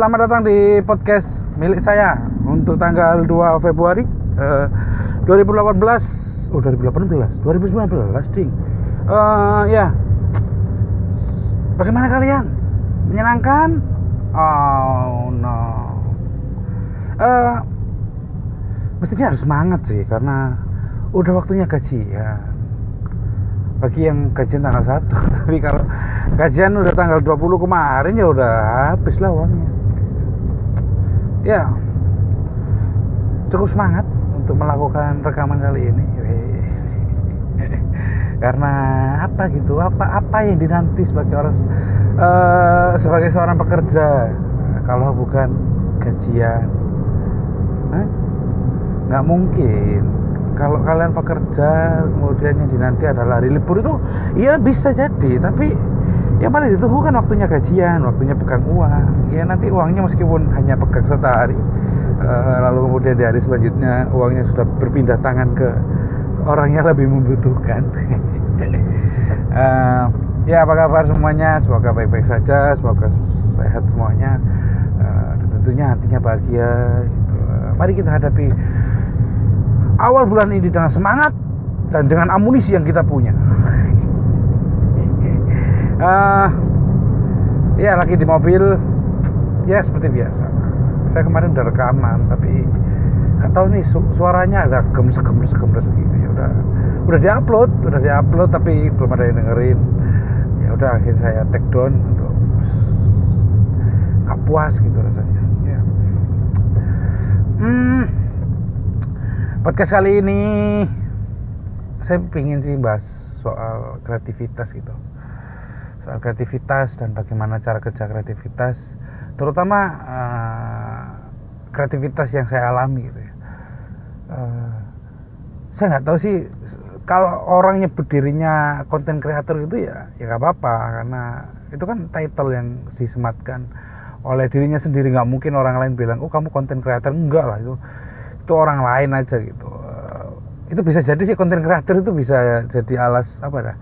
Selamat datang di podcast milik saya untuk tanggal 2 Februari eh, 2018. Oh, 2018, 2019, ding. Eh, ya. Bagaimana kalian? Menyenangkan? Oh, no. Eh, mestinya harus semangat sih karena udah waktunya gajian. Bagi yang gajian tanggal 1, tapi kalau gajian udah tanggal 20 kemarin ya udah habis lah uangnya ya. Cukup semangat untuk melakukan rekaman kali ini. Karena apa gitu? Apa apa yang dinanti sebagai orang uh, sebagai seorang pekerja? Kalau bukan gajian. Nggak mungkin. Kalau kalian pekerja kemudian yang dinanti adalah hari libur itu ya bisa jadi. Tapi yang paling ditunggu kan waktunya gajian waktunya pegang uang ya nanti uangnya meskipun hanya pegang setahari uh, lalu kemudian di hari selanjutnya uangnya sudah berpindah tangan ke orang yang lebih membutuhkan uh, ya apa kabar semuanya semoga baik-baik saja semoga sehat semuanya uh, tentunya hatinya bahagia gitu. mari kita hadapi awal bulan ini dengan semangat dan dengan amunisi yang kita punya. Uh, ya lagi di mobil, ya seperti biasa. Saya kemarin udah rekaman, tapi nggak tahu nih su suaranya ada gemes gemes gemes gitu. Ya udah udah diupload udah diupload tapi belum ada yang dengerin. Ya udah akhirnya saya take down untuk nggak puas gitu rasanya. Ya. Hmm podcast kali ini saya ingin sih bahas soal kreativitas gitu soal kreativitas dan bagaimana cara kerja kreativitas terutama uh, kreativitas yang saya alami gitu ya. Uh, saya nggak tahu sih kalau orang nyebut konten kreator itu ya ya nggak apa-apa karena itu kan title yang disematkan oleh dirinya sendiri. Nggak mungkin orang lain bilang oh kamu konten kreator. Enggak lah itu itu orang lain aja gitu. Uh, itu bisa jadi sih konten kreator itu bisa jadi alas apa ya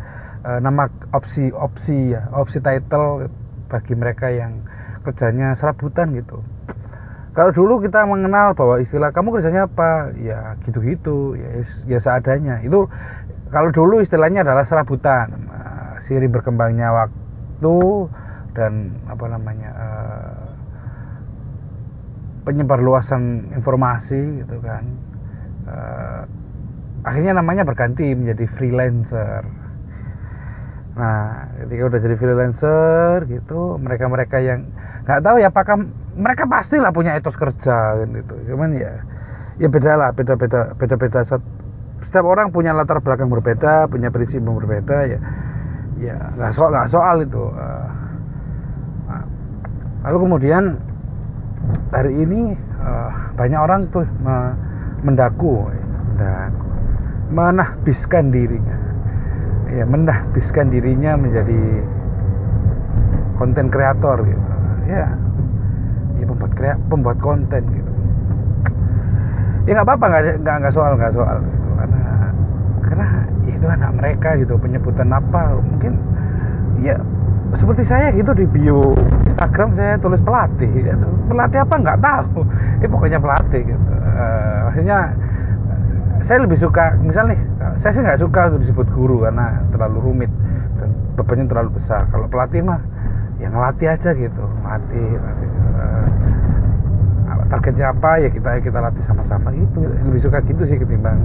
uh, nama opsi opsi ya opsi title bagi mereka yang kerjanya serabutan gitu. Kalau dulu kita mengenal bahwa istilah kamu kerjanya apa? Ya gitu-gitu ya ya seadanya. Itu kalau dulu istilahnya adalah serabutan. Uh, siri berkembangnya waktu dan apa namanya uh, penyebar luasan informasi gitu kan. Uh, akhirnya namanya berganti menjadi freelancer nah ketika udah jadi freelancer gitu mereka-mereka yang nggak tahu ya apakah mereka pastilah punya etos kerja kan gitu. Cuman ya ya beda lah beda beda beda beda. Setiap orang punya latar belakang berbeda punya prinsip yang berbeda ya ya nggak soal nggak soal itu. Uh, lalu kemudian hari ini uh, banyak orang tuh mendaku, mendaku, menahbiskan dirinya, ya menahbiskan dirinya menjadi konten kreator gitu, ya, ya pembuat krea, pembuat konten gitu. Ya nggak apa-apa, nggak nggak soal nggak soal gitu, karena karena ya itu anak mereka gitu penyebutan apa mungkin ya seperti saya gitu di bio Instagram saya tulis pelatih. Pelatih apa? Nggak tahu. Ini pokoknya pelatih gitu. Uh, maksudnya saya lebih suka misal nih saya sih nggak suka untuk disebut guru karena terlalu rumit dan bebannya terlalu besar. Kalau pelatih mah yang ngelatih aja gitu melatih uh, targetnya apa ya kita kita latih sama-sama itu lebih suka gitu sih ketimbang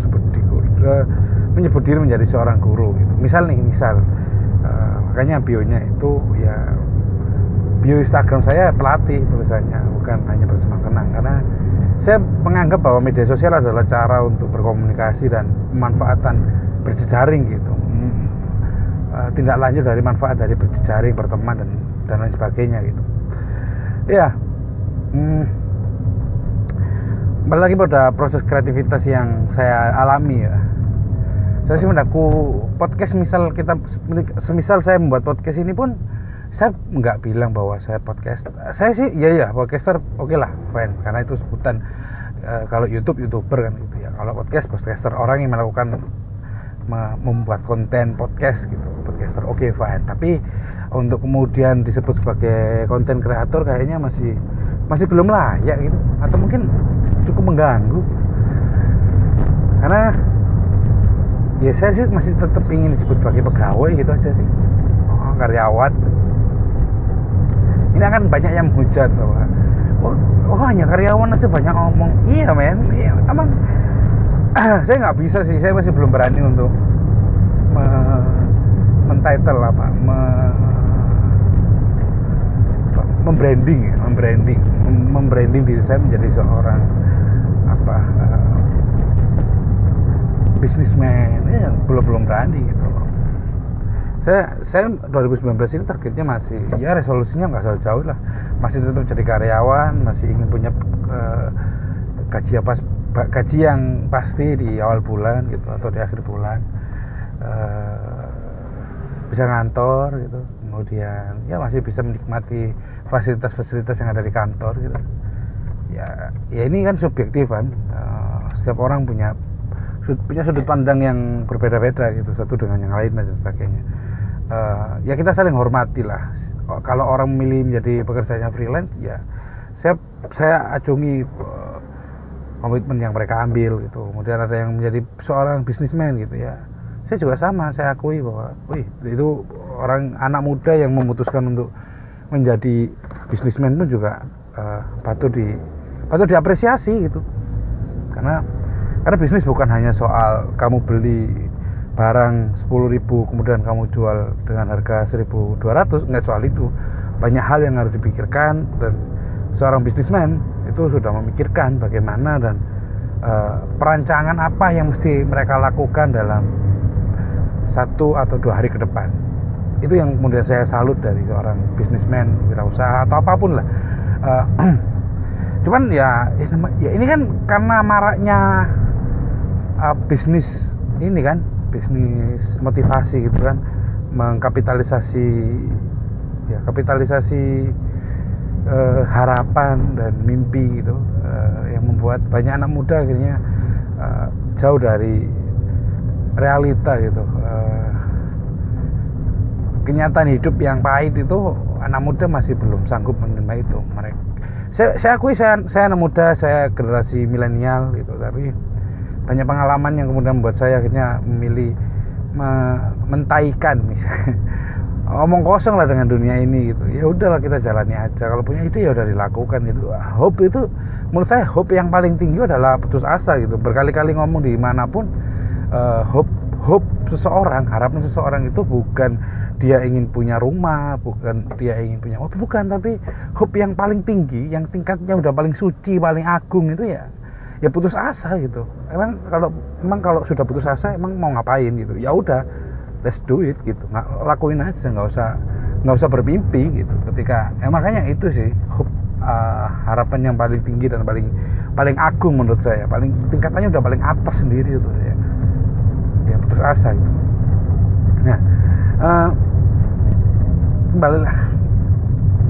sebut di guru uh, menyebut diri menjadi seorang guru gitu. Misal nih misal makanya bionya itu ya bio Instagram saya pelatih tulisannya bukan hanya bersenang-senang saya menganggap bahwa media sosial adalah cara untuk berkomunikasi dan pemanfaatan berjejaring gitu. Hmm, uh, tindak lanjut dari manfaat dari berjejaring berteman dan dan lain sebagainya gitu. Ya hmm, balik lagi pada proses kreativitas yang saya alami ya. Saya sih mendaku podcast misal kita semisal saya membuat podcast ini pun saya nggak bilang bahwa saya podcast saya sih ya ya podcaster oke okay lah fine. Karena itu sebutan e, kalau YouTube youtuber kan gitu ya. Kalau podcast podcaster. Orang yang melakukan membuat konten podcast gitu podcaster oke okay, fine. Tapi untuk kemudian disebut sebagai konten kreator kayaknya masih masih belum layak gitu. Atau mungkin cukup mengganggu karena ya saya sih masih tetap ingin disebut sebagai pegawai gitu aja sih. Oh, karyawan ini akan banyak yang menghujat bahwa oh, oh hanya karyawan aja banyak ngomong. Iya men. Iya emang saya nggak bisa sih. Saya masih belum berani untuk me, mentitle apa me, membranding ya membranding membranding diri saya menjadi seorang apa uh, bisnismen ya belum belum berani gitu saya saya 2019 ini targetnya masih ya resolusinya nggak jauh-jauh lah. Masih tetap jadi karyawan masih ingin punya uh, gaji apa gaji yang pasti di awal bulan gitu atau di akhir bulan. Uh, bisa ngantor gitu. Kemudian ya masih bisa menikmati fasilitas-fasilitas yang ada di kantor gitu. Ya ya ini kan subjektif kan. Uh, setiap orang punya punya sudut pandang yang berbeda-beda gitu satu dengan yang lain dan sebagainya uh, ya kita saling hormati lah. Kalau orang memilih menjadi pekerjaannya freelance ya saya saya acungi uh, komitmen yang mereka ambil gitu. Kemudian ada yang menjadi seorang bisnismen gitu ya. Saya juga sama saya akui bahwa wih itu orang anak muda yang memutuskan untuk menjadi bisnismen pun juga uh, patut di patut diapresiasi gitu. Karena karena bisnis bukan hanya soal kamu beli barang 10.000 kemudian kamu jual dengan harga 1.200 nggak soal itu. Banyak hal yang harus dipikirkan dan seorang bisnismen itu sudah memikirkan bagaimana dan uh, perancangan apa yang mesti mereka lakukan dalam satu atau dua hari ke depan. Itu yang kemudian saya salut dari seorang bisnismen wirausaha atau apa pun lah. Uh, cuman ya, ya ini kan karena maraknya uh, bisnis ini kan bisnis motivasi gitu kan mengkapitalisasi ya kapitalisasi uh, harapan dan mimpi gitu uh, yang membuat banyak anak muda akhirnya uh, jauh dari realita gitu. Uh, kenyataan hidup yang pahit itu anak muda masih belum sanggup menerima itu. Mereka saya, saya akui saya, saya anak muda saya generasi milenial gitu tapi banyak pengalaman yang kemudian membuat saya akhirnya memilih me mentaikan misalnya omong kosong lah dengan dunia ini gitu. Ya udahlah kita jalani aja. Kalau punya ide ya udah dilakukan gitu. Hope itu menurut saya hope yang paling tinggi adalah putus asa gitu. Berkali-kali ngomong di mana pun uh, hope hope seseorang harapan seseorang itu bukan dia ingin punya rumah bukan dia ingin punya mobil bukan. Tapi hope yang paling tinggi yang tingkatnya udah paling suci paling agung itu ya ya putus asa gitu. Emang kalau emang kalau sudah putus asa emang mau ngapain gitu? Ya udah let's do it gitu. Nggak lakuin aja nggak usah nggak usah bermimpi gitu. Ketika ya makanya itu sih uh, harapan yang paling tinggi dan paling paling agung menurut saya. Paling tingkatannya udah paling atas sendiri itu ya. Ya putus asa gitu. Nah uh, kembali lah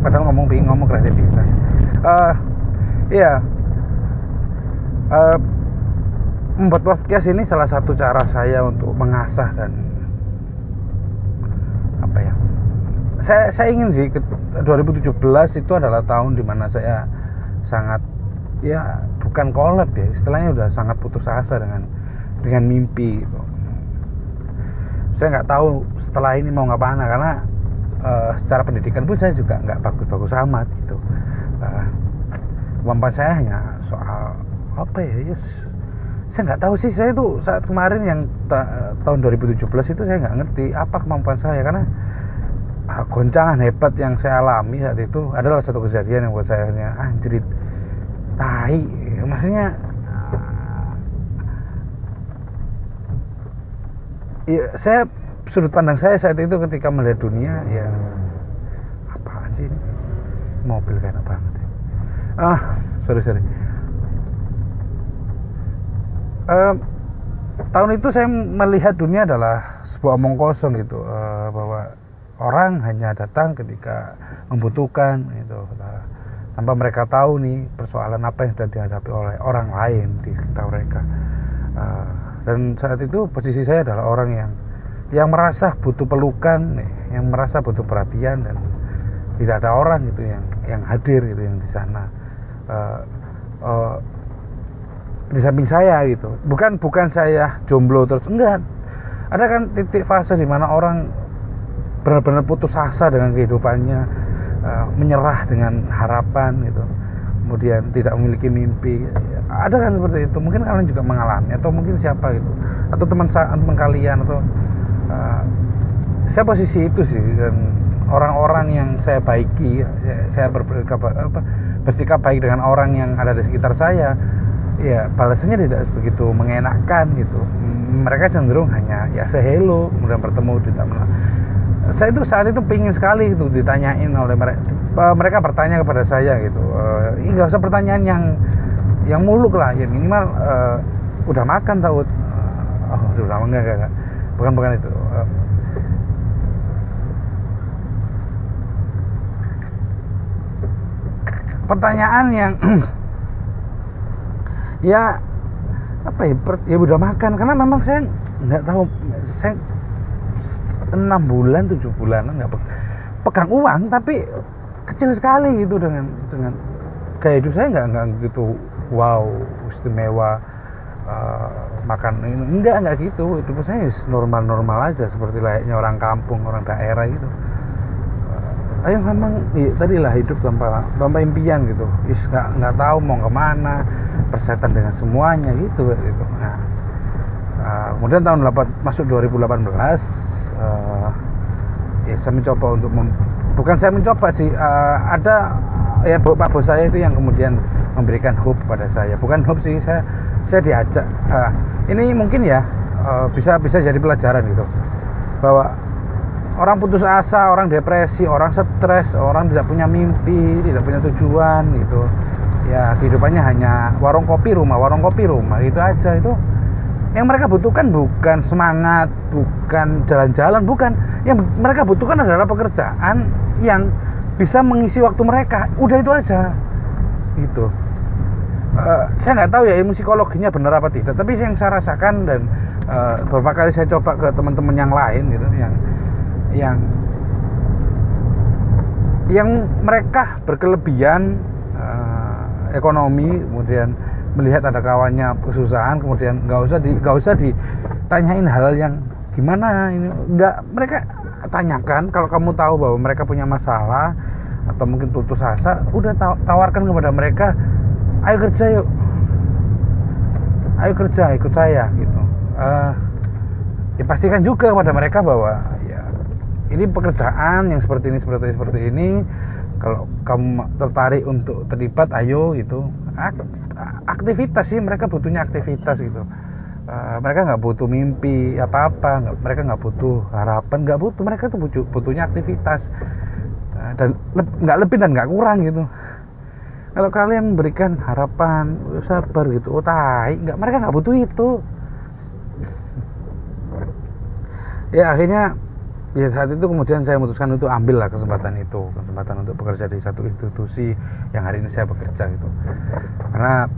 padahal ngomong bingung ngomong kreativitas uh, ya uh, membuat podcast ini salah satu cara saya untuk mengasah dan saya saya ingin sih 2017 itu adalah tahun di mana saya sangat ya bukan kolab ya istilahnya udah sangat putus asa dengan dengan mimpi gitu. saya nggak tahu setelah ini mau ngapain karena uh, secara pendidikan pun saya juga nggak bagus-bagus amat gitu uh, kemampuan saya hanya apa ya? Yes. saya nggak tahu sih. Saya itu saat kemarin yang ta tahun 2017 itu saya nggak ngerti apa kemampuan saya. Karena Ah, goncangan hebat yang saya alami saat itu adalah satu kejadian yang buat saya akhirnya anjrit tai. Maksudnya ya saya sudut pandang saya saat itu ketika melihat dunia ya apaan sih ini? Mobil kayak banget ya. ah sorry sorry uh, tahun itu saya melihat dunia adalah sebuah omong kosong gitu uh, bahwa orang hanya datang ketika membutuhkan itu tanpa mereka tahu nih persoalan apa yang sedang dihadapi oleh orang lain di sekitar mereka. Uh, dan saat itu posisi saya adalah orang yang yang merasa butuh pelukan yang merasa butuh perhatian dan tidak ada orang gitu yang yang hadir gitu yang di sana. Uh, uh, di samping saya gitu. Bukan bukan saya jomblo terus enggak. Ada kan titik fase di mana orang benar-benar putus asa dengan kehidupannya uh, menyerah dengan harapan gitu. Kemudian tidak memiliki mimpi. Ada kan seperti itu. Mungkin kalian juga mengalami atau mungkin siapa gitu. Atau teman teman kalian atau uh, saya posisi itu sih dan orang-orang yang saya baiki saya bersikap apa, bersikap baik dengan orang yang ada di sekitar saya ya balasannya tidak begitu mengenakkan gitu. Mereka cenderung hanya ya say hello kemudian bertemu tidak saya itu saat itu pingin sekali itu ditanyain oleh mereka mereka bertanya kepada saya gitu e, nggak usah pertanyaan yang yang muluk lah ya minimal uh, udah makan tau. Oh udah enggak enggak, bukan bukan itu pertanyaan yang ya apa ya ya udah makan. Karena memang saya nggak tahu saya enam bulan tujuh bulan nggak pegang uang tapi kecil sekali gitu dengan dengan gaya hidup saya nggak nggak gitu wow istimewa uh, makan ini. Enggak enggak gitu. Itu saya normal normal aja seperti layaknya orang kampung orang daerah gitu. Ayo memang iya, tadi lah hidup tanpa tanpa impian gitu. Is nggak nggak tahu mau ke mana persetan dengan semuanya gitu gitu. Nah uh, kemudian tahun 8, masuk 2018 uh, eh, ya saya mencoba untuk mem, bukan saya mencoba sih uh, ada ya pak bos saya itu yang kemudian memberikan hope pada saya. Bukan hope sih saya saya diajak uh, ini mungkin ya uh, bisa bisa jadi pelajaran gitu. Bahwa orang putus asa, orang depresi, orang stres, orang tidak punya mimpi, tidak punya tujuan gitu. Ya kehidupannya hanya warung kopi rumah, warung kopi rumah itu aja itu. Yang mereka butuhkan bukan semangat, bukan jalan-jalan, bukan. Yang mereka butuhkan adalah pekerjaan yang bisa mengisi waktu mereka. Udah itu aja. Itu. Uh, saya nggak tahu ya ilmu psikologinya benar apa tidak, tapi yang saya rasakan dan uh, beberapa kali saya coba ke teman-teman yang lain gitu, yang yang yang mereka berkelebihan ekonomi kemudian melihat ada kawannya kesusahan kemudian nggak usah di nggak usah ditanyain hal yang gimana ini. Nggak mereka tanyakan kalau kamu tahu bahwa mereka punya masalah atau mungkin putus asa udah tawarkan kepada mereka ayo kerja yuk. Ayo kerja ikut saya gitu. Uh, ya pastikan juga kepada mereka bahwa ini pekerjaan yang seperti ini seperti ini seperti ini kalau kamu tertarik untuk terlibat ayo gitu. Aktivitas sih mereka butuhnya aktivitas gitu. Uh, mereka nggak butuh mimpi apa apa nggak, mereka nggak butuh harapan nggak butuh mereka tuh butuh, butuhnya aktivitas. Uh, dan nggak le, lebih dan nggak kurang gitu. Kalau kalian berikan harapan sabar gitu oh tai. Nggak mereka nggak butuh itu. Ya akhirnya ya saat itu kemudian saya memutuskan untuk ambil lah kesempatan itu kesempatan untuk bekerja di satu institusi yang hari ini saya bekerja gitu. Karena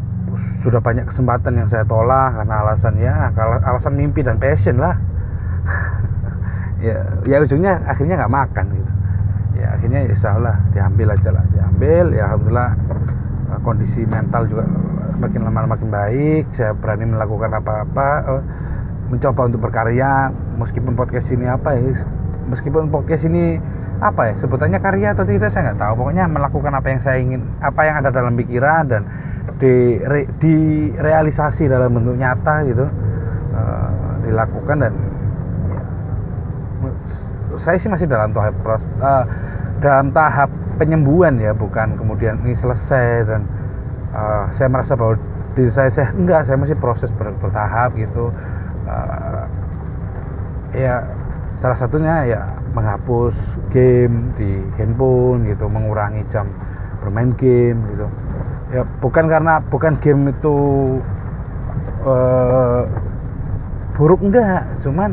sudah banyak kesempatan yang saya tolak karena alasan ya alasan mimpi dan passion lah. Ya ya ujungnya akhirnya nggak makan gitu. Ya akhirnya ya Allah diambil aja lah diambil. Ya alhamdulillah kondisi mental juga makin lama makin baik. Saya berani melakukan apa-apa eh, mencoba untuk berkarya. Meskipun podcast ini apa ya meskipun podcast ini apa ya sebutannya karya atau tidak saya nggak tahu. Pokoknya melakukan apa yang saya ingin apa yang ada dalam pikiran dan di re, direalisasi dalam bentuk nyata gitu uh, dilakukan dan ya, saya sih masih dalam tahap uh, dalam tahap penyembuhan ya bukan kemudian ini selesai dan uh, saya merasa bahwa diri saya saya enggak saya masih proses ber, bertahap gitu. Uh, ya salah satunya ya menghapus game di handphone gitu mengurangi jam bermain game gitu. Ya bukan karena bukan game itu uh, buruk enggak. Cuman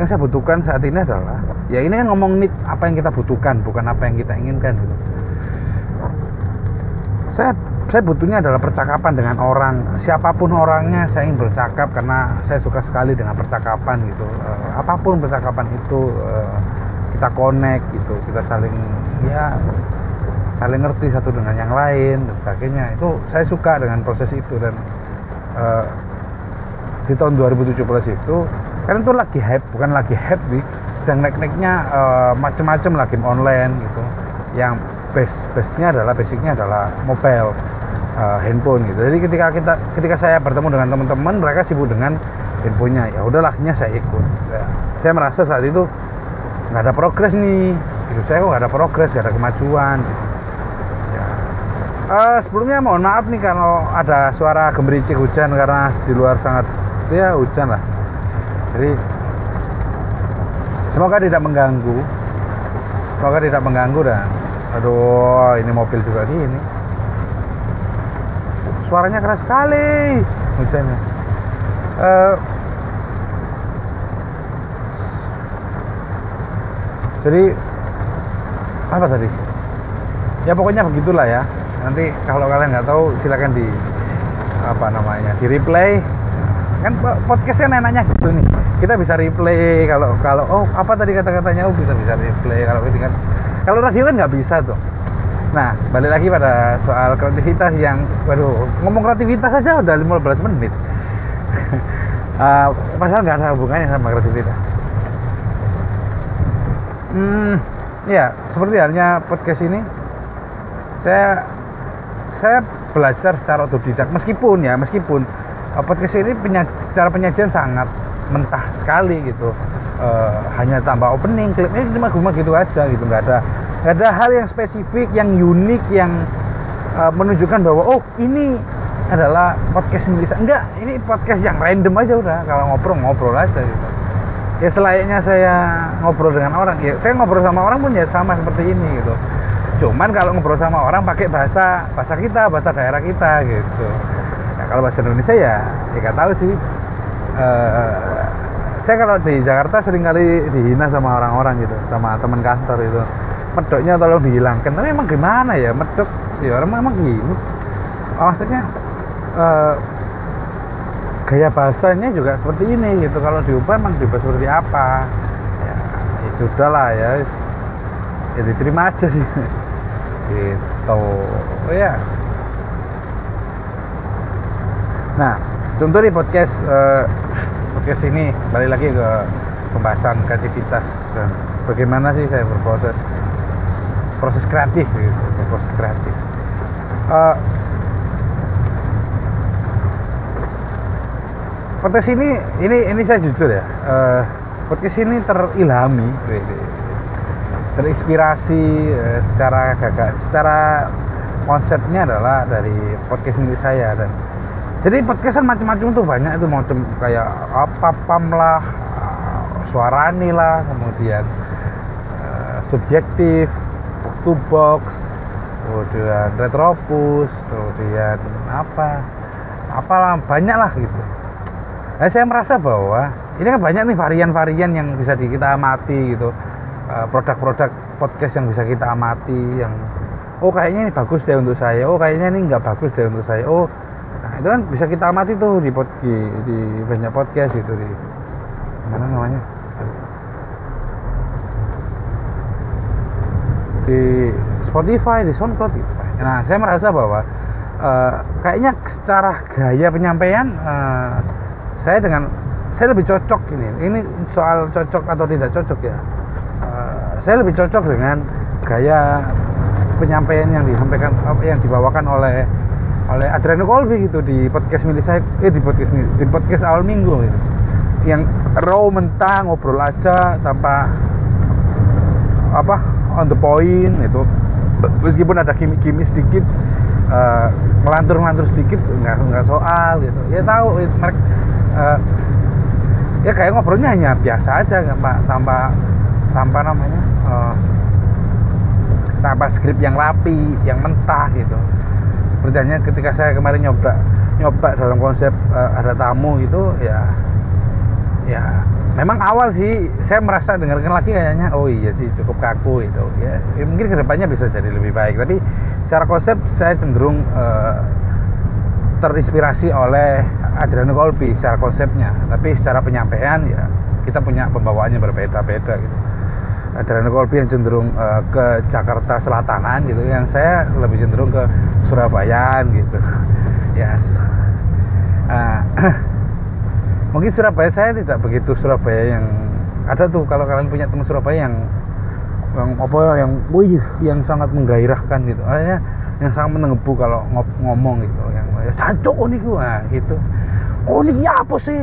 yang saya butuhkan saat ini adalah ya ini kan ngomong nih apa yang kita butuhkan bukan apa yang kita inginkan gitu. Saya saya butuhnya adalah percakapan dengan orang. Siapa pun orangnya saya ingin bercakap karena saya suka sekali dengan percakapan gitu. Uh, apa pun percakapan itu uh, kita connect gitu kita saling ya saling ngerti satu dengan yang lain dan sebagainya. Itu saya suka dengan proses itu dan uh, di tahun 2017 itu kan itu lagi hype bukan lagi hype nih sedang naik-naiknya uh, macam-macam lagi online gitu. Yang base base-nya adalah basicnya adalah mobile uh, handphone gitu. Jadi ketika kita ketika saya bertemu dengan teman-teman mereka sibuk dengan handphonenya ya udah akhirnya saya ikut. Ya, saya merasa saat itu nggak ada progres nih. Hidup saya kok nggak ada progres, nggak ada kemajuan. Ya. Uh, sebelumnya mohon maaf nih kalau ada suara gemericik hujan karena di luar sangat ya hujan lah. Jadi semoga tidak mengganggu. Semoga tidak mengganggu dan aduh ini mobil juga ini suaranya keras sekali. Hujannya uh, jadi apa tadi? Ya pokoknya begitulah ya. Nanti kalau kalian nggak tahu silakan di apa namanya di replay. Kan podcastnya enaknya gitu nih. Kita bisa replay kalau kalau oh apa tadi kata-katanya? Oh kita bisa replay kalau itu kan. Kalau radio kan nggak bisa tuh nah balik lagi pada soal kreativitas yang waduh ngomong kreativitas aja udah 15 menit. Uh, padahal nggak ada hubungannya sama kreativitas. Hmm ya seperti halnya podcast ini saya saya belajar secara otodidak meskipun ya meskipun uh, podcast ini secara penyajian sangat mentah sekali gitu. Uh, hanya tambah opening klip ini cuma gitu aja gitu nggak ada nggak ada hal yang spesifik yang unik yang uh, menunjukkan bahwa oh ini adalah podcast milik enggak ini podcast yang random aja udah. Kalau ngobrol ngobrol aja gitu. Ya selayaknya saya ngobrol dengan orang. Ya saya ngobrol sama orang pun ya sama seperti ini gitu. Cuman kalau ngobrol sama orang pakai bahasa bahasa kita bahasa daerah kita gitu. Ya, kalau bahasa Indonesia ya ya nggak tahu sih. Uh, saya kalau di Jakarta sering kali dihina sama orang-orang gitu sama teman kantor itu medoknya tolong dihilangkan. Tapi emang gimana ya medok? Ya orang emang gini. Oh, maksudnya uh, gaya bahasanya juga seperti ini gitu. Kalau diubah emang diubah seperti apa? Ya, ya sudah lah ya ya diterima aja sih. Gitu. Oh ya nah contoh di podcast uh, podcast ini balik lagi ke pembahasan kreativitas dan bagaimana sih saya berproses proses kreatif gitu. Proses kreatif. Uh, podcast ini ini ini saya jujur ya uh, podcast ini terilhami terinspirasi uh, secara gagak secara konsepnya adalah dari podcast milik saya dan jadi podcastan macam-macam tuh banyak itu macam kayak apa pam lah suarani lah kemudian uh, subjektif box to box kemudian retropus kemudian apa? Apalah banyak lah gitu. Nah, saya merasa bahwa ini kan banyak nih varian-varian yang bisa kita amati gitu. Eh, produk-produk podcast yang bisa kita amati yang oh kayaknya ini bagus deh untuk saya. Oh kayaknya ini nggak bagus deh untuk saya. Oh nah itu kan bisa kita amati tuh di pod, di, di banyak podcast gitu di mana namanya di Spotify di SoundCloud. Gitu nah saya merasa bahwa uh, kayaknya secara gaya penyampaian uh, saya dengan saya lebih cocok ini. Ini soal cocok atau tidak cocok ya. Uh, saya lebih cocok dengan gaya penyampaian yang disampaikan yang dibawakan oleh oleh Adriano Colby gitu di podcast milik saya eh di podcast di podcast awal minggu gitu. Yang raw mentah ngobrol aja tanpa apa on the point itu. Meskipun ada gimmick-gimmick sedikit uh, ngelantur-ngelantur sedikit nggak nggak soal gitu. Ya tahu mereka uh, ya kayak ngobrolnya hanya biasa aja tanpa tanpa tanpa namanya uh, tanpa skrip yang rapi yang mentah gitu. Seperti ketika saya kemarin nyoba nyoba dalam konsep uh, ada tamu itu ya ya memang awal sih saya merasa dengarkan lagi kayaknya oh iya sih cukup kaku itu. Ya, ya mungkin ke depannya bisa jadi lebih baik. Tapi secara konsep saya cenderung uh, terinspirasi oleh Adriano Colby secara konsepnya. Tapi secara penyampaian ya kita punya pembawaannya berbeda-beda gitu. Adriano Colby yang cenderung uh, ke Jakarta Selatanan gitu yang saya lebih cenderung ke Surabaya gitu. Ya yes. uh, mungkin Surabaya saya tidak begitu Surabaya yang ada tuh kalau kalian punya teman Surabaya yang yang apa yang wih yang sangat menggairahkan gitu. Akhirnya yang sangat menenggebu kalau ngomong gitu yang jancuk oh niku ah gitu. Oh apa sih?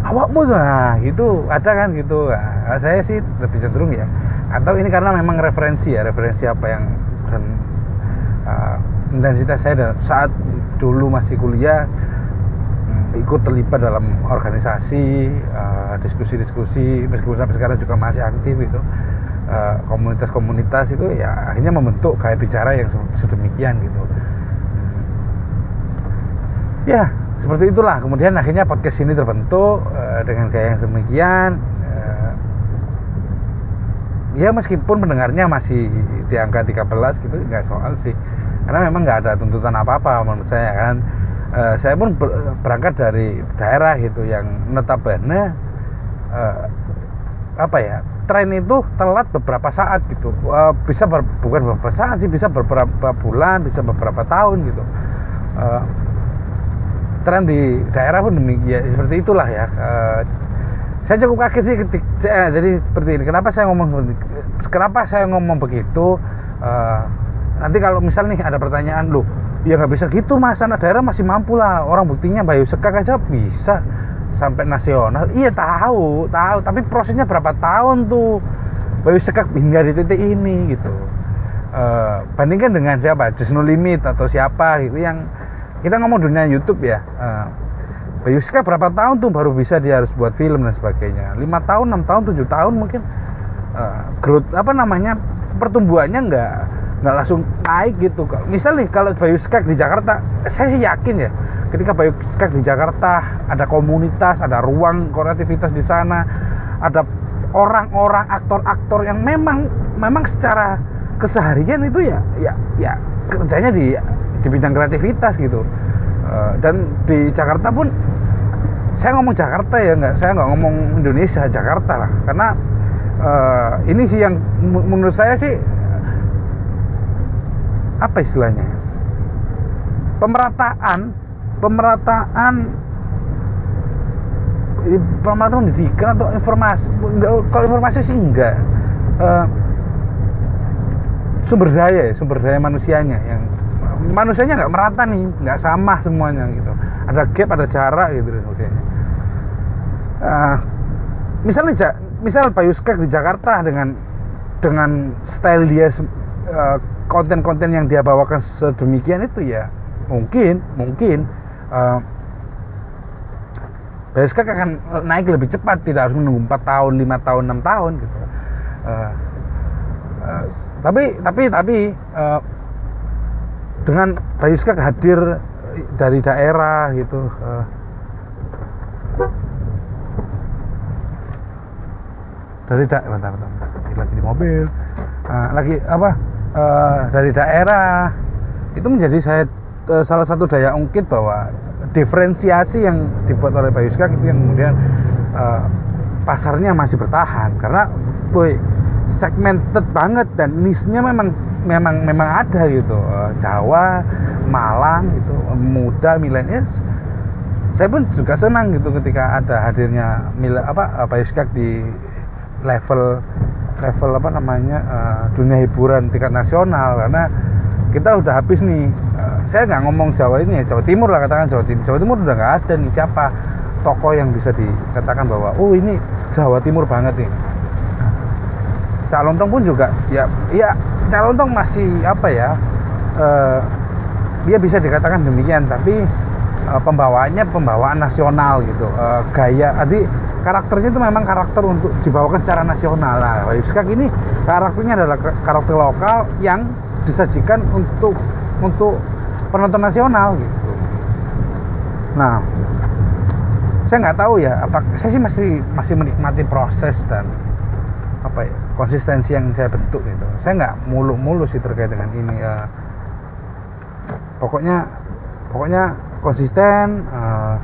Awakmu nah gitu. Ada kan gitu. Nah, saya sih lebih cenderung ya. Atau ini karena memang referensi ya referensi apa yang dan uh, intensitas saya saat dulu masih kuliah ikut terlibat dalam organisasi diskusi-diskusi uh, meskipun sampai sekarang juga masih aktif itu. Eh, komunitas-komunitas itu ya akhirnya membentuk gaya bicara yang sedemikian gitu. Hmm. ya seperti itulah. Kemudian akhirnya podcast ini terbentuk uh, dengan gaya yang sedemikian uh, ya meskipun pendengarnya masih di angka 13 gitu nggak soal sih. Karena memang nggak ada tuntutan apa-apa menurut saya kan uh, saya pun ber, berangkat dari daerah gitu yang notabene uh, apa ya tren itu telat beberapa saat gitu. Uh, bisa ber, bukan beberapa saat sih bisa beberapa bulan bisa beberapa tahun gitu. Uh, tren di daerah pun demikian ya, seperti itulah ya. Uh, saya cukup kaget sih ketik eh, jadi seperti ini kenapa saya ngomong kenapa saya ngomong begitu? Uh, nanti kalau misal nih ada pertanyaan lu ya nggak bisa gitu mas. Anak daerah masih mampu lah. Orang buktinya Bayu Sekak aja bisa sampai nasional. Iya tahu tahu. Tapi prosesnya berapa tahun tuh? Baru sekak hingga di titik ini gitu. Uh, bandingkan dengan siapa? Just Limit atau siapa? Gitu yang kita ngomong dunia YouTube ya. Uh, Bayu Sekak berapa tahun tuh baru bisa dia harus buat film dan sebagainya? Lima tahun enam tahun tujuh tahun mungkin. Uh, growth apa namanya? Pertumbuhannya nggak nggak langsung naik gitu. Misalnya kalau Bayu Sekak di Jakarta saya sih yakin ya ketika Bioskop di Jakarta ada komunitas ada ruang kreativitas di sana ada orang-orang aktor-aktor yang memang memang secara keseharian itu ya ya ya kerjanya di di bidang kreativitas gitu. Uh, dan di Jakarta pun saya ngomong Jakarta ya nggak saya nggak ngomong Indonesia Jakarta lah. Karena uh, ini sih yang menurut saya sih apa istilahnya? Pemerataan. Pemerataan. Pemerataan pendidikan atau informasi? Kalau informasi sih enggak. Uh, sumber daya ya sumber daya manusianya yang manusianya nggak merata nih nggak sama semuanya gitu. Ada gap ada jarak gitu dan sebagainya. Uh, misalnya misal Pak Yuskak di Jakarta dengan dengan style dia eh, konten-konten yang dia bawakan sedemikian itu ya mungkin mungkin uh, eh, BSK akan naik lebih cepat tidak harus menunggu 4 tahun 5 tahun 6 tahun gitu. Uh, uh, tapi tapi tapi uh, dengan Bayuska hadir dari daerah gitu uh, dari daerah bentar, bentar, bentar. lagi di mobil. Uh, lagi apa uh, dari daerah. Itu menjadi saya uh, salah satu daya ungkit bahwa diferensiasi yang dibuat oleh Bayuska itu yang kemudian uh, pasarnya masih bertahan. Karena boy segmented banget dan nisnya memang memang memang ada gitu. Uh, Jawa Malang gitu muda milenials. Saya pun juga senang gitu ketika ada hadirnya mil apa Bayuska di level level apa namanya uh, dunia hiburan tingkat nasional karena kita udah habis nih. Uh, saya nggak ngomong Jawa ini ya Jawa Timur lah katakan Jawa Timur Jawa Timur udah nggak ada nih siapa tokoh yang bisa dikatakan bahwa oh ini Jawa Timur banget nih. Calontong pun juga ya ya Calontong masih apa ya uh, dia bisa dikatakan demikian tapi uh, pembawaannya pembawaan nasional gitu uh, gaya tadi karakternya itu memang karakter untuk dibawakan secara nasional nah Yuskak ini karakternya adalah karakter lokal yang disajikan untuk untuk penonton nasional gitu. Nah, saya nggak tahu ya, apa saya sih masih masih menikmati proses dan apa ya konsistensi yang saya bentuk gitu. Saya nggak mulu-mulu sih terkait dengan ini. Uh, pokoknya pokoknya konsisten uh,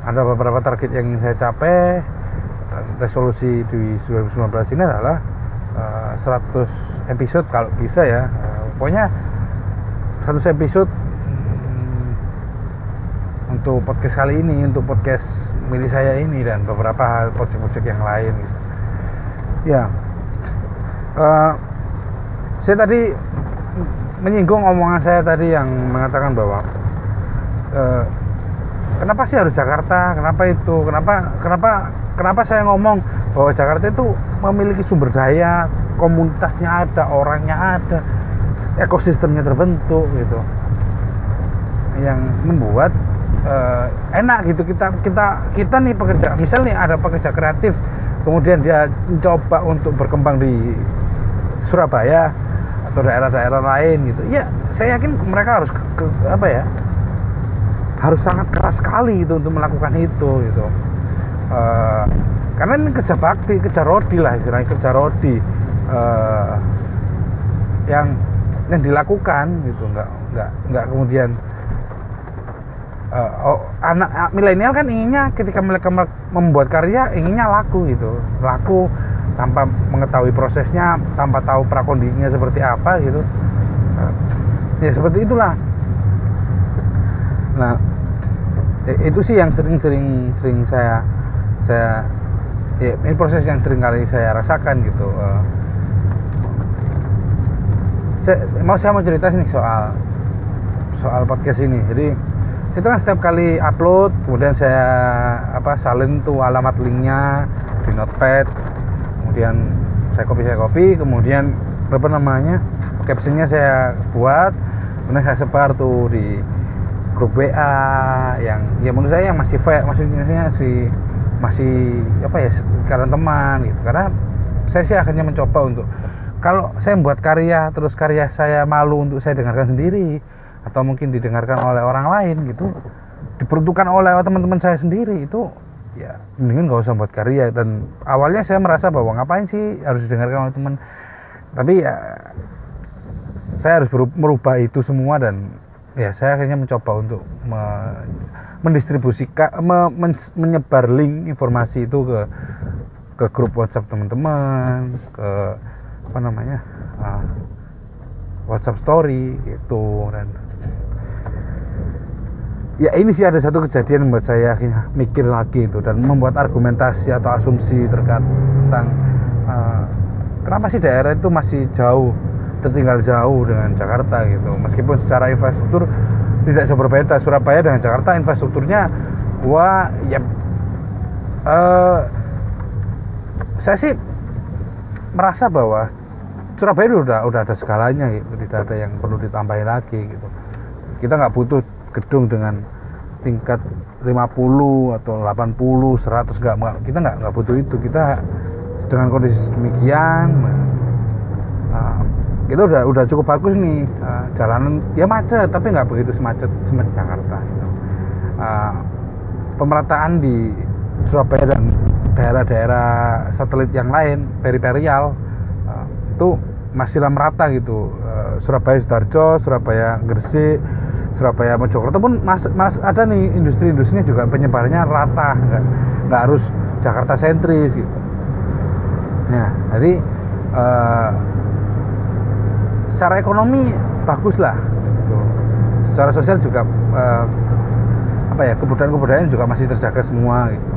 ada beberapa target yang ingin saya capai. Resolusi di 2019 ini adalah uh, 100 episode kalau bisa ya. Uh, pokoknya 100 episode hmm, untuk podcast kali ini untuk podcast milik saya ini dan beberapa hal project-project yang lain gitu. ya. Uh, saya tadi menyinggung omongan saya tadi yang mengatakan bahwa kenapa sih harus Jakarta? Kenapa itu? Kenapa kenapa kenapa saya ngomong bahwa Jakarta itu memiliki sumber daya komunitasnya ada orangnya ada ekosistemnya terbentuk gitu. Yang membuat uh, enak gitu kita kita kita nih pekerja misalnya ada pekerja kreatif kemudian dia mencoba untuk berkembang di Surabaya atau daerah-daerah lain gitu. Ya saya yakin mereka harus ke, ke, apa ya harus sangat keras sekali gitu untuk melakukan itu gitu. Uh, karena ini kerja bakti kerja rodi lah istilahnya kerja rodi. Uh, yang yang dilakukan gitu. Nggak nggak nggak kemudian uh, oh, anak milenial kan inginnya ketika mereka membuat karya inginnya laku gitu. Laku tanpa mengetahui prosesnya tanpa tahu prakondisinya seperti apa gitu. Ya seperti itulah. Nah itu sih yang sering-sering sering saya saya ya ini proses yang sering kali saya rasakan gitu uh, saya, mau saya mau cerita sih soal soal podcast ini. Jadi kan setiap kali upload kemudian saya apa salin tuh alamat linknya di notepad kemudian saya copy saya copy kemudian apa namanya captionnya saya buat kemudian saya sebar tuh di grup WA yang ya menurut saya yang masih fair maksudnya si masih apa ya karena teman gitu. Karena saya sih akhirnya mencoba untuk kalau saya membuat karya terus karya saya malu untuk saya dengarkan sendiri atau mungkin didengarkan oleh orang lain gitu diperuntukkan oleh teman-teman saya sendiri itu ya mendingan gak usah buat karya. Dan awalnya saya merasa bahwa ngapain sih harus didengarkan oleh teman. Tapi ya saya harus merubah itu semua dan ya saya akhirnya mencoba untuk me, mendistribusikan me, men, menyebar link informasi itu ke ke grup WhatsApp teman-teman ke apa namanya uh, WhatsApp story gitu dan ya ini sih ada satu kejadian membuat saya akhirnya mikir lagi itu dan membuat argumentasi atau asumsi terkait tentang uh, kenapa sih daerah itu masih jauh tertinggal jauh dengan Jakarta gitu. Meskipun secara infrastruktur tidak jauh berbeda Surabaya dengan Jakarta infrastrukturnya wah ya uh, saya sih merasa bahwa Surabaya udah udah ada segalanya gitu tidak ada yang perlu ditambahin lagi gitu. Kita nggak butuh gedung dengan tingkat 50 atau 80 100 enggak, enggak kita nggak nggak butuh itu. Kita dengan kondisi demikian nah, itu udah udah cukup bagus nih uh, jalanan ya macet tapi nggak begitu semacet seperti Jakarta gitu. uh, pemerataan di Surabaya dan daerah-daerah satelit yang lain periperial uh, itu masihlah merata gitu uh, Surabaya Sidoarjo Surabaya Gresik Surabaya Mojokerto pun mas, mas ada nih industri-industrinya juga penyebarannya rata nggak nggak harus Jakarta sentris gitu nah jadi uh, secara ekonomi bagus lah gitu. secara sosial juga uh, apa ya kebudayaan-kebudayaan juga masih terjaga semua gitu.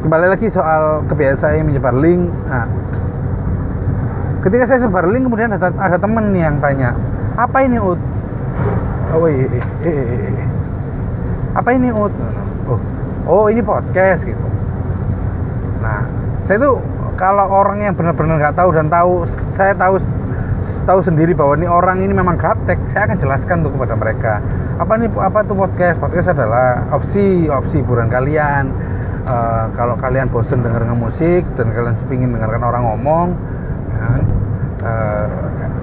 Kembali lagi soal kebiasaan saya menyebar link. Nah ketika saya sebar link kemudian ada, ada temen yang tanya apa ini ut? Oh iya, iya, iya, iya. apa ini ut? Oh, oh ini podcast gitu. Nah saya tuh kalau orang yang benar-benar nggak tahu dan tahu saya tahu tahu sendiri bahwa ini orang ini memang gaptek saya akan jelaskan tuh kepada mereka. Apa nih apa tuh podcast? Podcast adalah opsi opsi hiburan kalian. Uh, kalau kalian bosen dengar musik dan kalian ingin dengarkan orang ngomong uh,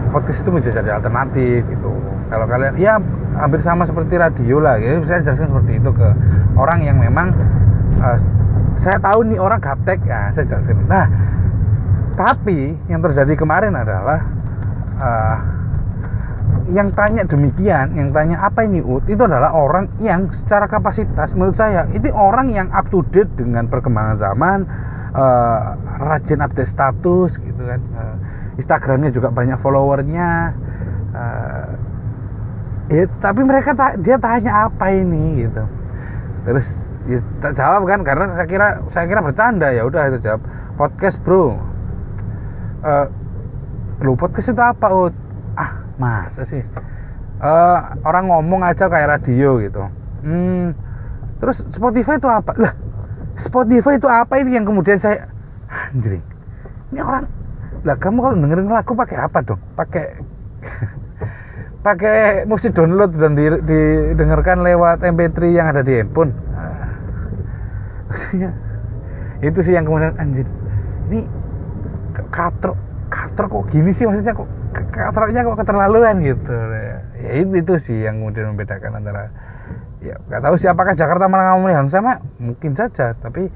podcast itu bisa jadi alternatif gitu. Kalau kalian ya hampir sama seperti radio lah ya saya jelaskan seperti itu ke orang yang memang uh, saya tahu nih orang gaptek ya saya jelaskan nah tapi yang terjadi kemarin adalah uh, yang tanya demikian, yang tanya apa ini UT itu adalah orang yang secara kapasitas menurut saya itu orang yang up to date dengan perkembangan zaman, uh, rajin update status gitu kan. Uh, Instagramnya juga banyak followernya. Uh, ya, tapi mereka dia tanya apa ini gitu. Terus ya, jawab kan karena saya kira saya kira bercanda. Ya udah itu jawab. Podcast bro. Uh, lu podcast itu apa? Oh, ah masa sih? Uh, orang ngomong aja kayak radio gitu. Hmm, terus Spotify itu apa? Lah Spotify itu apa itu yang kemudian saya anjir ini orang lah kamu kalau dengerin lagu pakai apa dong? Pakai pakai musik download dan di, didengarkan lewat MP3 yang ada di handphone. Maksudnya itu sih yang kemudian anjir. Ini katro katro kok gini sih maksudnya kok karakternya kok keterlaluan gitu. Ya itu, itu sih yang kemudian membedakan antara ya nggak tahu sih apakah Jakarta malah yang sama mungkin saja tapi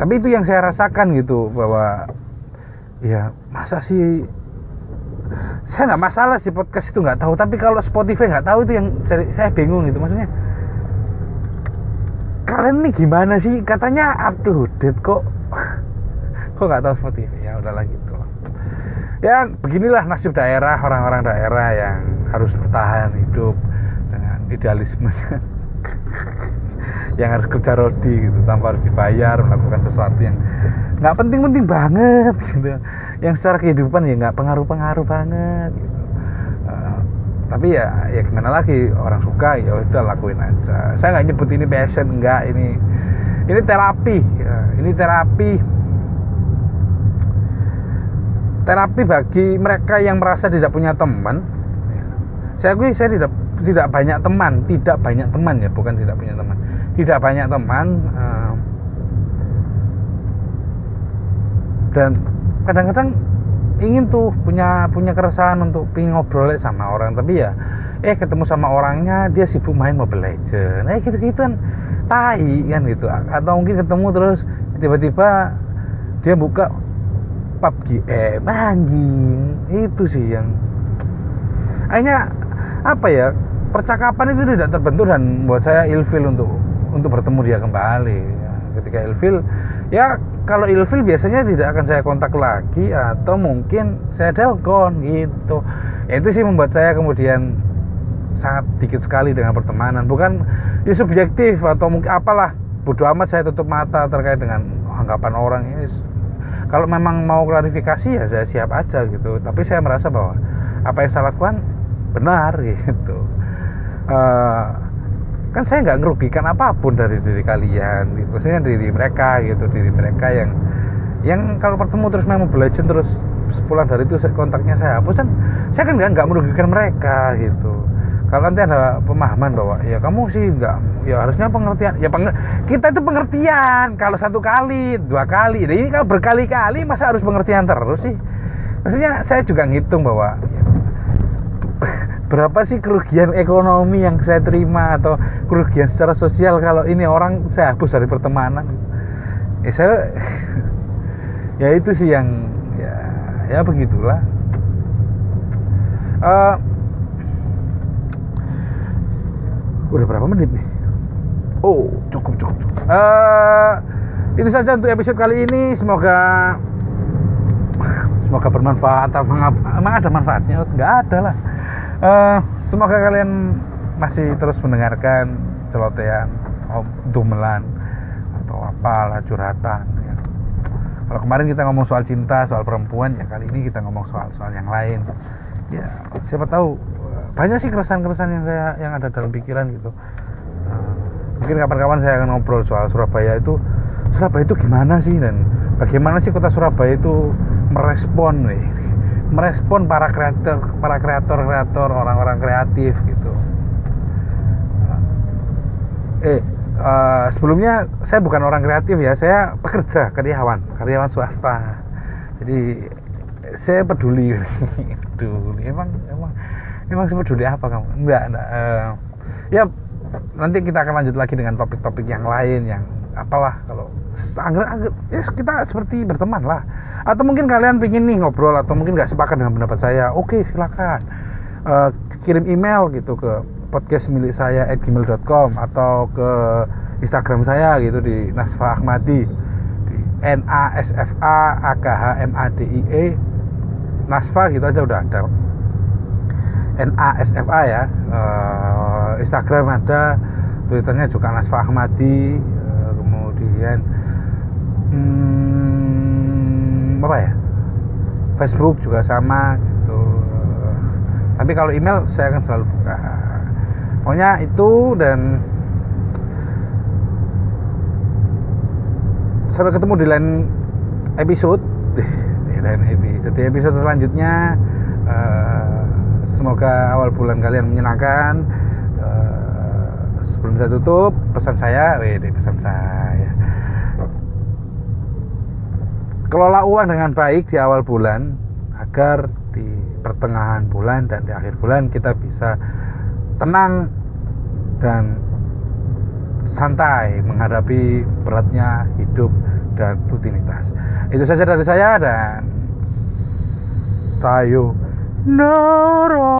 tapi itu yang saya rasakan gitu bahwa ya masa sih saya nggak masalah sih podcast itu nggak tahu tapi kalau Spotify nggak tahu itu yang saya, bingung gitu maksudnya. Kalian nih gimana sih? Katanya up to kok kok nggak tahu Spotify? Ya udahlah gitu. Ya beginilah nasib daerah orang-orang daerah yang harus bertahan hidup dengan idealisme. Yang harus kerja rodi gitu tanpa harus dibayar melakukan sesuatu yang nggak penting-penting banget gitu yang secara kehidupan ya nggak pengaruh-pengaruh banget gitu. Uh, tapi ya ya gimana lagi orang suka ya udah lakuin aja. Saya nggak nyebut ini passion enggak ini ini terapi. Ya. ini terapi. Terapi bagi mereka yang merasa tidak punya teman. Ya. saya akui saya tidak tidak banyak teman tidak banyak teman ya bukan tidak punya teman. Tidak banyak teman uh, dan kadang-kadang ingin tuh punya punya keresahan untuk pingin ngobrol sama orang tapi ya eh ketemu sama orangnya dia sibuk main Mobile Legend eh gitu gitu kan tai kan gitu. Atau mungkin ketemu terus tiba-tiba dia buka PUBG eh anjing. Itu sih yang akhirnya apa ya percakapan itu tidak terbentuk dan buat saya ilfil untuk untuk bertemu dia kembali. Ketika ilfil ya kalau ilfil biasanya tidak akan saya kontak lagi atau mungkin saya telepon gitu. Ya, itu sih membuat saya kemudian sangat dikit sekali dengan pertemanan. Bukan ya subjektif atau mungkin apalah. Bodoh amat saya tutup mata terkait dengan anggapan orang. Ini kalau memang mau klarifikasi ya saya siap aja gitu. Tapi saya merasa bahwa apa yang saya lakukan benar gitu. Uh, kan saya nggak ngerugikan apa pun dari diri kalian. Maksudnya diri mereka gitu diri mereka yang yang kalau bertemu terus memang belajar terus sepulang dari itu kontaknya saya hapus kan saya kan nggak merugikan mereka gitu. Kalau nanti ada pemahaman bahwa ya kamu sih nggak ya harusnya pengertian ya peng, kita itu pengertian. Kalau satu kali dua kali ini kalau berkali-kali masa harus pengertian terus sih? Maksudnya saya juga ngitung bahwa berapa sih kerugian ekonomi yang saya terima atau kerugian secara sosial kalau ini orang saya hapus dari pertemanan? Ya saya ya itu sih yang ya ya begitulah. Uh, udah berapa menit nih? Oh cukup cukup, cukup. Uh, itu saja untuk episode kali ini. Semoga semoga bermanfaat. Apa emang ada manfaatnya? Nggak ada lah uh, semoga kalian masih terus mendengarkan celotehan dumelan atau apalah curhatan ya. kalau kemarin kita ngomong soal cinta soal perempuan ya kali ini kita ngomong soal soal yang lain. Ya siapa tahu banyak sih keresahan-keresahan yang saya yang ada dalam pikiran gitu. Uh, mungkin kapan-kapan saya akan ngobrol soal Surabaya itu Surabaya itu gimana sih? Dan bagaimana sih kota Surabaya itu merespon nih merespon para kreator para kreator kreator orang-orang kreatif gitu. Eh uh, sebelumnya saya bukan orang kreatif ya saya pekerja karyawan karyawan swasta. Jadi saya peduli. Peduli. Emang emang emang sepeduli apa kamu? Enggak, enggak uh, ya nanti kita akan lanjut lagi dengan topik-topik yang lain yang apalah kalau angger angger ya kita seperti berteman lah. Atau mungkin kalian pingin nih ngobrol atau mungkin nggak sepakat dengan pendapat saya oke silakan. Uh, kirim email gitu ke podcast milik saya at gmail.com atau ke Instagram saya gitu di Nasfa Ahmadi. Di N A S F A A K H M A D I E. Nasfa gitu aja udah ada. N A S F A ya. Uh, Instagram ada Twitternya juga Nasfa Ahmadi kemudian hmm, apa ya? Facebook juga sama gitu. Tapi kalau email saya akan selalu buka. Pokoknya itu dan sampai ketemu di lain episode. Di lain episode. Di episode selanjutnya uh, semoga awal bulan kalian menyenangkan. Uh, sebelum saya tutup pesan saya wede pesan saya kelola uang dengan baik di awal bulan agar di pertengahan bulan dan di akhir bulan kita bisa tenang dan santai menghadapi beratnya hidup dan rutinitas. Itu saja dari saya dan sayo noro